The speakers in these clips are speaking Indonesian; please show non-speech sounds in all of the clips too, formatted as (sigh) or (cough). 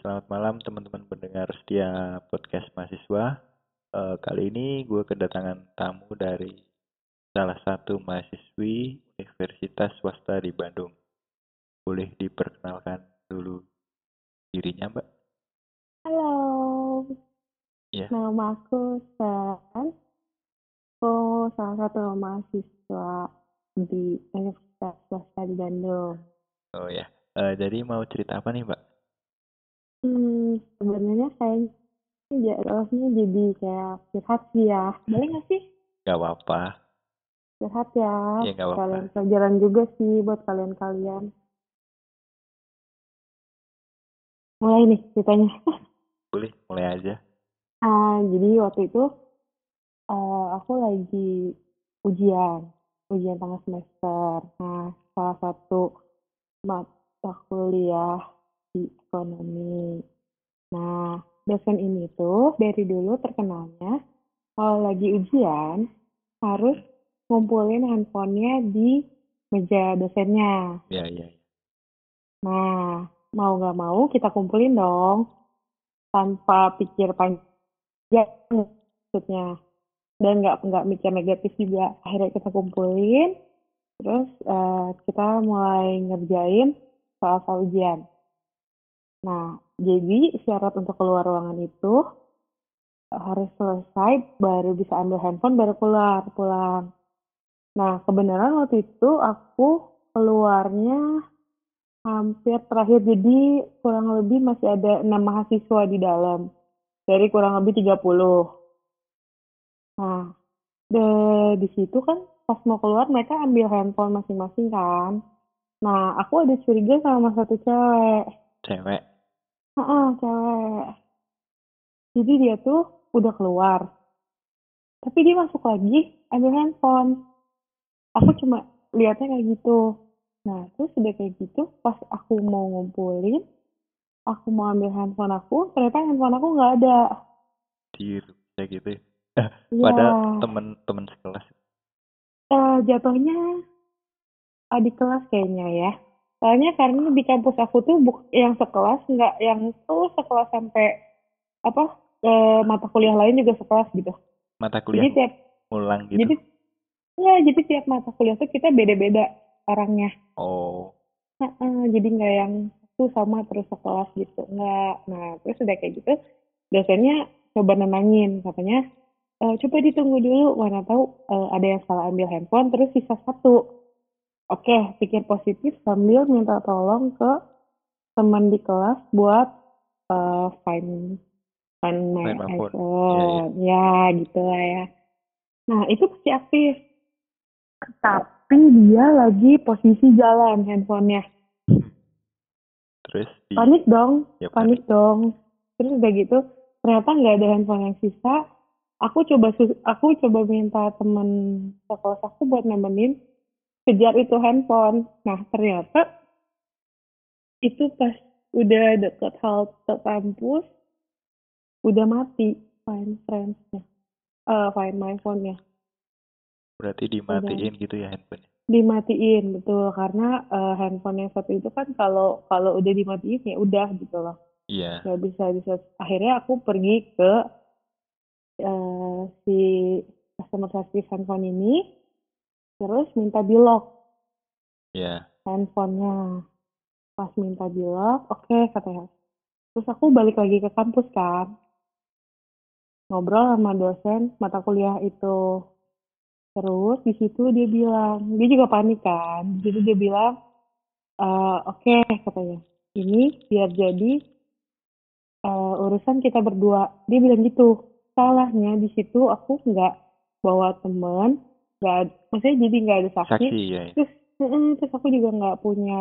selamat malam teman-teman pendengar setia podcast mahasiswa. Uh, kali ini gue kedatangan tamu dari salah satu mahasiswi Universitas Swasta di Bandung. Boleh diperkenalkan dulu dirinya, Mbak? Halo. Ya. Nama aku Sen. Aku salah satu mahasiswa di Universitas Swasta di Bandung. Oh ya. Uh, jadi mau cerita apa nih, Mbak? Hmm, sebenarnya kayaknya jadwalnya jadi kayak curhat sih ya. Boleh nggak sih? Gak apa-apa. Curhat ya. Iya, nggak apa-apa. Kalian pelajaran juga sih buat kalian-kalian. Mulai nih ceritanya. (laughs) Boleh, mulai aja. Ah, jadi waktu itu uh, aku lagi ujian, ujian tengah semester. Nah, salah satu mata kuliah di ekonomi. Nah, dosen ini tuh dari dulu terkenalnya kalau lagi ujian harus ngumpulin handphonenya di meja dosennya. Iya, iya. iya. Nah, mau nggak mau kita kumpulin dong tanpa pikir panjang maksudnya dan nggak nggak mikir negatif juga akhirnya kita kumpulin terus uh, kita mulai ngerjain soal-soal ujian Nah, jadi syarat untuk keluar ruangan itu harus selesai baru bisa ambil handphone baru keluar pulang. Nah, kebenaran waktu itu aku keluarnya hampir terakhir jadi kurang lebih masih ada enam mahasiswa di dalam dari kurang lebih 30. Nah, de, di situ kan pas mau keluar mereka ambil handphone masing-masing kan. Nah, aku ada curiga sama satu cewek. Cewek? Heeh, cewek. Jadi dia tuh udah keluar. Tapi dia masuk lagi ambil handphone. Aku cuma lihatnya kayak gitu. Nah, terus udah kayak gitu, pas aku mau ngumpulin, aku mau ambil handphone aku, ternyata handphone aku nggak ada. Dir, kayak gitu ya. Iya. Pada temen-temen sekelas. Eh, jatuhnya adik kelas kayaknya ya. Soalnya karena di kampus aku tuh buk yang sekelas nggak yang tuh sekelas sampai apa eh, mata kuliah lain juga sekelas gitu. Mata kuliah Jadi tiap ngulang gitu. jadi ya jadi tiap mata kuliah tuh kita beda-beda orangnya. oh, Heeh, jadi nggak yang tuh sama terus sekelas gitu nggak. Nah terus udah kayak gitu dosennya coba nenangin katanya e, coba ditunggu dulu mana tahu eh, ada yang salah ambil handphone terus sisa satu. Oke, pikir positif sambil minta tolong ke teman di kelas buat uh, find find my Find my phone. iPhone. Ya, gitu lah ya. Nah, itu pasti aktif. Tapi dia lagi posisi jalan handphonenya. terus di Panik dong, ya, panik dong. Terus udah gitu, ternyata nggak ada handphone yang sisa. Aku coba aku coba minta temen sekelas aku buat nemenin kejar itu handphone. Nah, ternyata itu pas udah deket halte kampus, udah mati find friends-nya. Eh, find my phone-nya. berarti dimatiin gitu ya handphonenya. Dimatiin, betul. Karena eh, handphone yang satu itu kan kalau kalau udah dimatiin ya udah gitu loh. Iya. Nggak bisa, bisa. Akhirnya aku pergi ke eh, si customer service handphone ini, terus minta di lock Iya. handphonenya. Pas minta di lock oke katanya terus aku balik lagi ke kampus kan. Ngobrol sama dosen mata kuliah itu. Terus di situ dia bilang dia juga panik kan. Jadi dia bilang "Eh, oke katanya. Ini biar jadi eh, urusan kita berdua. Dia bilang gitu. Salahnya di situ aku nggak bawa temen nggak maksudnya jadi nggak ada saksi. Saksi ya. terus mm, terus aku juga nggak punya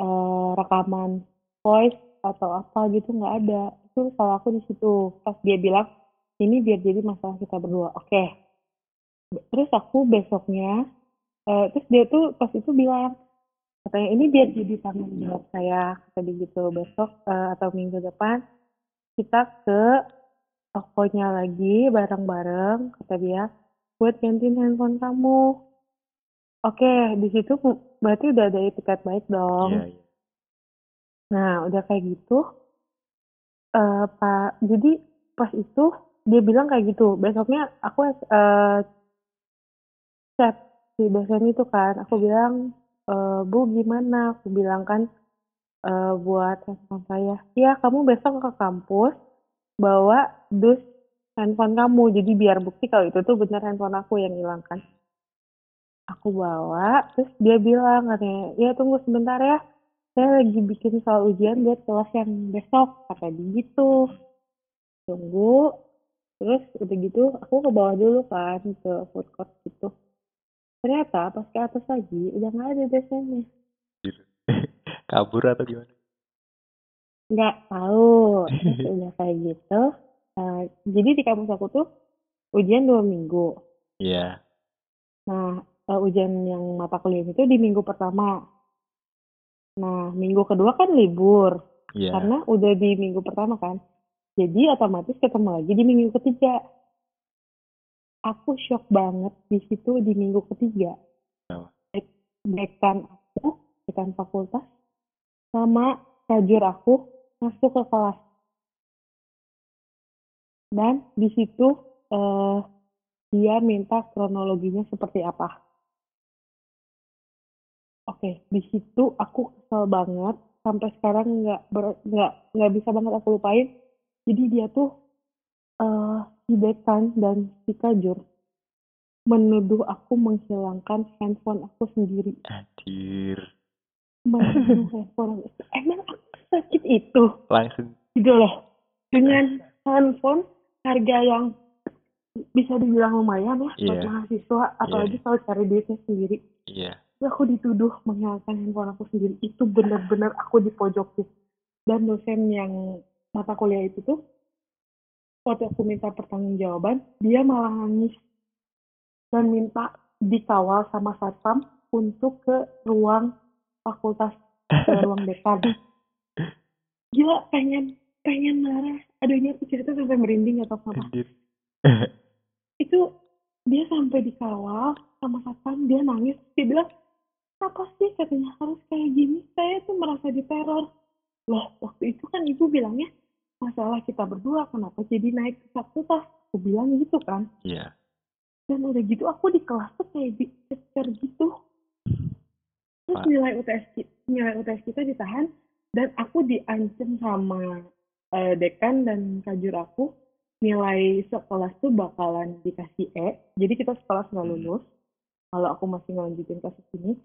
eh, rekaman voice atau apa gitu nggak ada. Itu salah aku di situ. Pas dia bilang ini biar jadi masalah kita berdua. Oke. Terus aku besoknya eh, terus dia tuh pas itu bilang katanya ini biar jadi tanggung jawab saya kata dia gitu. Besok eh, atau minggu depan kita ke tokonya lagi bareng-bareng kata dia buat gantiin handphone kamu. Oke di situ berarti udah ada etiket baik dong. Iya, iya. Nah, udah kayak gitu, eh pak jadi pas itu dia bilang kayak gitu besoknya aku uh, chat si dosen itu kan aku bilang e, bu gimana? Aku bilang kan e, buat handphone saya ya kamu besok ke kampus bawa dus handphone kamu. Jadi biar bukti kalau itu tuh benar handphone aku yang hilang kan. Aku bawa terus dia bilang katanya ya tunggu sebentar ya. Saya lagi bikin soal ujian buat kelas yang besok kata dia gitu. Tunggu terus udah gitu aku ke bawah dulu kan ke food court gitu. Ternyata pas ke atas lagi udah nggak ada gitu. (laughs) kabur atau gimana? Nggak tahu terus (laughs) udah kayak gitu uh, jadi di kampus aku tuh ujian dua minggu iya yeah. nah uh, ujian yang mata kuliah itu di minggu pertama Nah, minggu kedua kan libur. Yeah. Karena udah di minggu pertama kan. Jadi otomatis ketemu lagi di minggu ketiga. Aku shock banget di situ di minggu ketiga. Oh. Dekan aku, dekan fakultas, sama kajur aku masuk ke kelas. Dan di situ uh, dia minta kronologinya seperti apa Oke, di situ aku kesel banget sampai sekarang nggak nggak nggak bisa banget aku lupain. Jadi dia tuh uh, si dekan dan si kajur menuduh aku menghilangkan handphone aku sendiri. Anjir. Menuduh (laughs) handphone. Emang aku sakit itu? Langsung. Gitu loh. Dengan handphone harga yang bisa dibilang lumayan ya yeah. buat iya. mahasiswa, apalagi yeah. kalau cari duitnya sendiri. Iya. Yeah aku dituduh menghilangkan handphone aku sendiri itu benar-benar aku dipojokin dan dosen yang mata kuliah itu tuh waktu aku minta pertanggungjawaban dia malah nangis dan minta dikawal sama satpam untuk ke ruang fakultas ke ruang dekan (laughs) gila pengen pengen marah adanya aku cerita sampai merinding atau (laughs) apa itu dia sampai dikawal sama satpam dia nangis. Dia bilang apa sih katanya harus kayak gini? Saya tuh merasa diteror. Loh waktu itu kan ibu bilangnya masalah kita berdua kenapa jadi naik ke fakultas aku bilang gitu kan. Iya. Yeah. dan udah gitu aku di kelas tuh kayak dicecer gitu. Terus nilai UTS nilai UTS kita ditahan dan aku diancam sama uh, dekan dan kajur aku nilai sekelas tuh bakalan dikasih E. Jadi kita sekelas nggak hmm. lulus. Hmm. kalau aku masih ngelanjutin kasus ini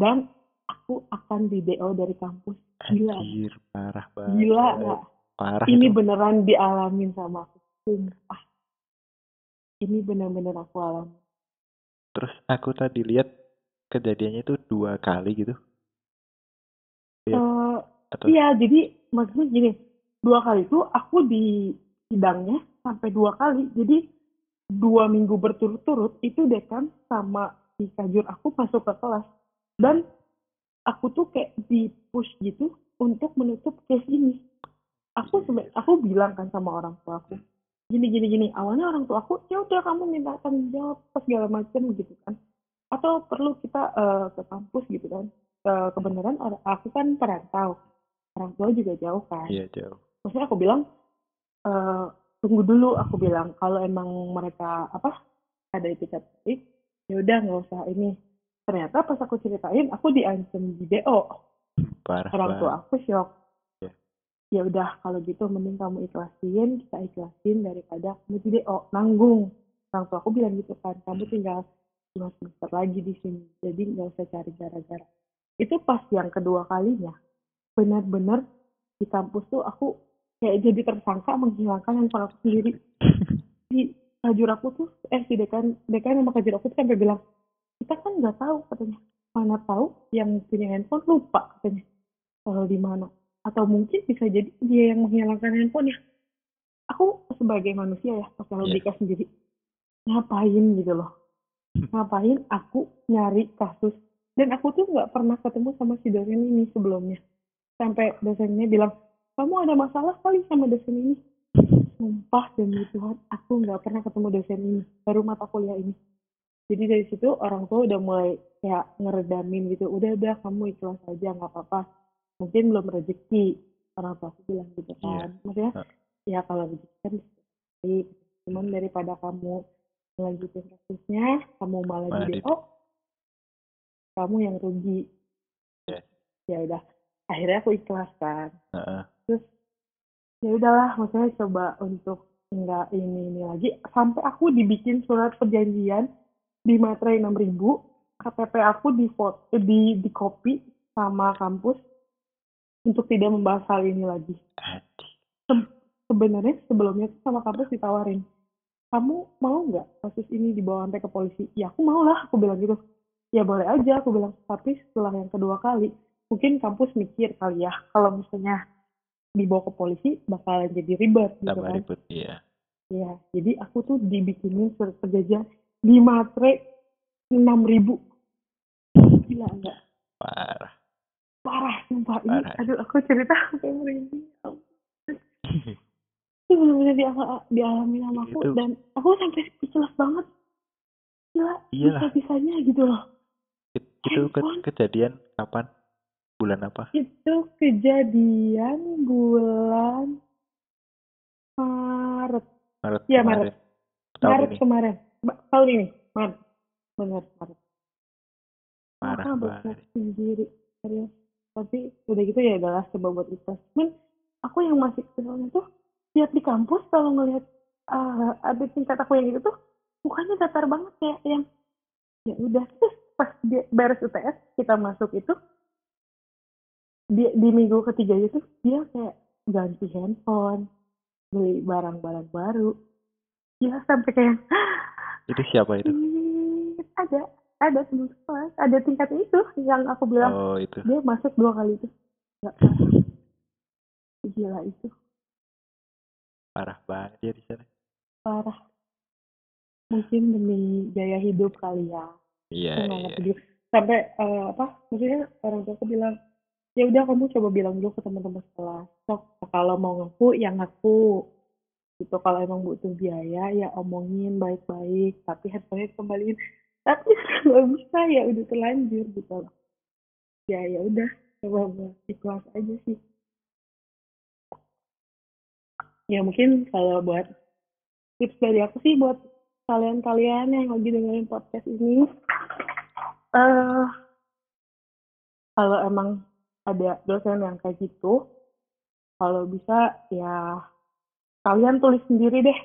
dan aku akan di DO dari kampus. Gila. Anjir, parah banget. Gila nggak parah ini itu. beneran dialamin sama aku. Sumpah. Ini bener-bener aku alami. Terus aku tadi lihat kejadiannya itu dua kali gitu. Ya? uh, Atau... iya jadi maksudnya gini dua kali itu aku di sidangnya sampai dua kali. Jadi dua minggu berturut-turut itu dekan sama si kajur aku masuk ke kelas. Dan aku tuh kayak di push gitu untuk menutup case ini. Aku aku bilang kan sama orang tua aku gini gini gini awalnya orang tua aku ya udah kamu minta tanggung jawab segala macam gitu kan. Atau perlu kita uh, ke kampus gitu kan. Uh, kebenaran aku kan perantau orang tua juga jauh kan. Iya jauh maksudnya aku bilang uh, tunggu dulu aku bilang. Kalau emang mereka apa ada etikat baik ya udah nggak usah ini. Ternyata pas aku ceritain aku diancam di DO Parah orang tua aku shock. Yeah. ya udah kalau gitu mending kamu ikhlasin kita ikhlasin daripada kamu di DO nanggung. Orang tua aku bilang gitu kan kamu tinggal dua semester lagi di sini jadi nggak usah cari gara-gara. Itu pas yang kedua kalinya. Benar-benar di kampus tuh aku kayak jadi tersangka menghilangkan yang aku sendiri. (laughs) Di kajur aku tuh eh si dekan dekan sama kajur aku tuh sampai bilang kita kan nggak tahu katanya. Mana tahu yang punya handphone lupa katanya. Kalau di mana? Atau mungkin bisa jadi dia yang menghilangkan handphone ya aku sebagai manusia ya pakai logika yeah. sendiri ngapain gitu loh? (laughs) Ngapain aku nyari kasus? Dan aku tuh nggak pernah ketemu sama si dosen ini sebelumnya. Sampai dosennya bilang kamu ada masalah kali sama dosen ini sumpah demi Tuhan aku nggak pernah ketemu dosen ini baru mata kuliah ini jadi dari situ orang tua udah mulai kayak ngeredamin gitu udah udah kamu ikhlas aja nggak apa-apa mungkin belum rezeki orang tua aku bilang gitu Iya. kan maksudnya Heeh. ya kalau begitu kan cuman daripada kamu melanjutin kasusnya kamu malah Malah di DO kamu yang rugi Iya. ya udah akhirnya aku ikhlas kan Heeh. Terus ya udahlah maksudnya coba untuk enggak ini ini lagi. Sampai aku dibikin surat perjanjian di materai 6000 KTP aku di foto di di copy sama kampus untuk tidak membahas hal ini lagi. Anjing. sebenarnya sebelumnya sama kampus ditawarin kamu mau nggak kasus ini dibawa sampai ke polisi? Ya aku mau lah aku bilang gitu. Ya boleh aja aku bilang. Tapi setelah yang kedua kali mungkin kampus mikir kali ya kalau misalnya dibawa ke polisi bakalan jadi ribet gitu Tambah kan ribet, iya. ya jadi aku tuh dibikinin surat perjanjian di materai enam ribu gila enggak Parah. parah sumpah ini Parah. aduh aku cerita sampai merinding (laughs) itu benar-benar diala- dialami sama aku Itu- dan aku sampai speechless banget gila Iyalah. bisa-bisanya gitu loh It- itu ke- kejadian kapan? Bulan apa? itu kejadian bulan Maret Maret Iya, kemarin. Maret. Tahun Maret ini. kemarin tahun ini Maret benar Maret Parah Maka banget. sendiri serius tapi udah gitu ya adalah coba buat cuman aku yang masih keselnya tuh lihat di kampus kalau ngelihat ah, ada tingkat aku yang itu tuh mukanya datar banget kayak yang ya udah terus pas dia beres UTS kita masuk itu di, di minggu ketiga itu dia kayak ganti handphone beli barang-barang baru ya sampai kayak Itu siapa itu? "Ih, ada ada teman kelas ada tingkatnya itu yang aku bilang Oh, itu. dia masuk dua kali itu nggak parah gila itu Parah banget ya di sana. parah mungkin demi gaya hidup kali ya Iya, iya. juga. sampai eh, apa maksudnya orang tua aku bilang ya udah kamu coba bilang dulu ke teman-teman sekolah. Sok kalau mau ngaku ya ngaku. Gitu kalau emang butuh biaya ya omongin baik-baik tapi handphonenya kembaliin tapi (laughs) nggak bisa ya udah terlanjur gitu. Ya ya udah coba ikhlas aja sih. Ya mungkin kalau buat tips dari aku sih buat kalian-kalian yang lagi dengerin podcast ini eh kalau emang ada dosen yang kayak gitu kalau bisa ya kalian tulis sendiri deh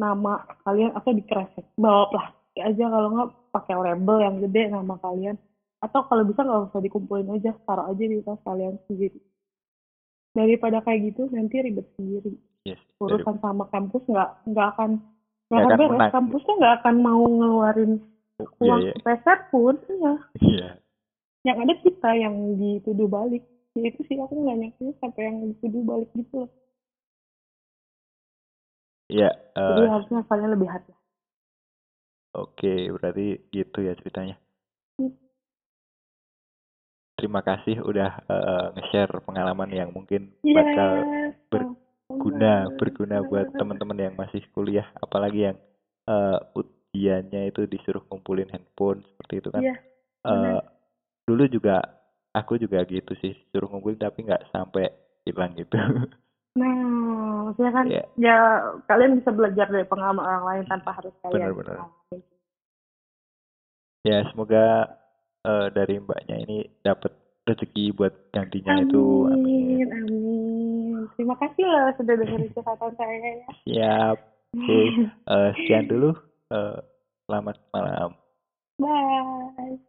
nama kalian atau di kresek bawa plastik aja kalau nggak pakai label yang gede nama kalian atau kalau bisa nggak usah dikumpulin aja taruh aja di tas kalian sendiri daripada kayak gitu nanti ribet sendiri Yes. Dari, urusan sama kampus nggak nggak akan nggak akan beres kampusnya nggak akan mau ngeluarin iya, uang iya. sepeser pun iya Iya. Yang ada kita yang dituduh balik ya itu sih aku nggak nyangka sampai yang dituduh balik gitu loh Iya, jadi eh, harusnya kalian lebih hati oke, berarti gitu ya ceritanya. Hmm. Terima kasih udah eh, nge-share pengalaman yang mungkin Iya, bakal sama-sama. guna berguna buat teman-teman yang masih kuliah apalagi yang eh, ujiannya itu disuruh kumpulin handphone seperti itu kan Iya, Eh, benar. Dulu juga aku juga gitu sih suruh ngumpulin tapi nggak sampai hilang gitu (laughs) Nah, maksudnya kan Iya. ya kalian bisa belajar dari pengalaman orang lain tanpa harus kalian Benar-benar. ya semoga eh, dari mbaknya ini dapat rezeki buat gantinya itu Amin, amin. Terima kasih loh sudah dengerin curhatan saya ya. (laughs) siap oke Eh, sekian dulu Eh, selamat malam Bye.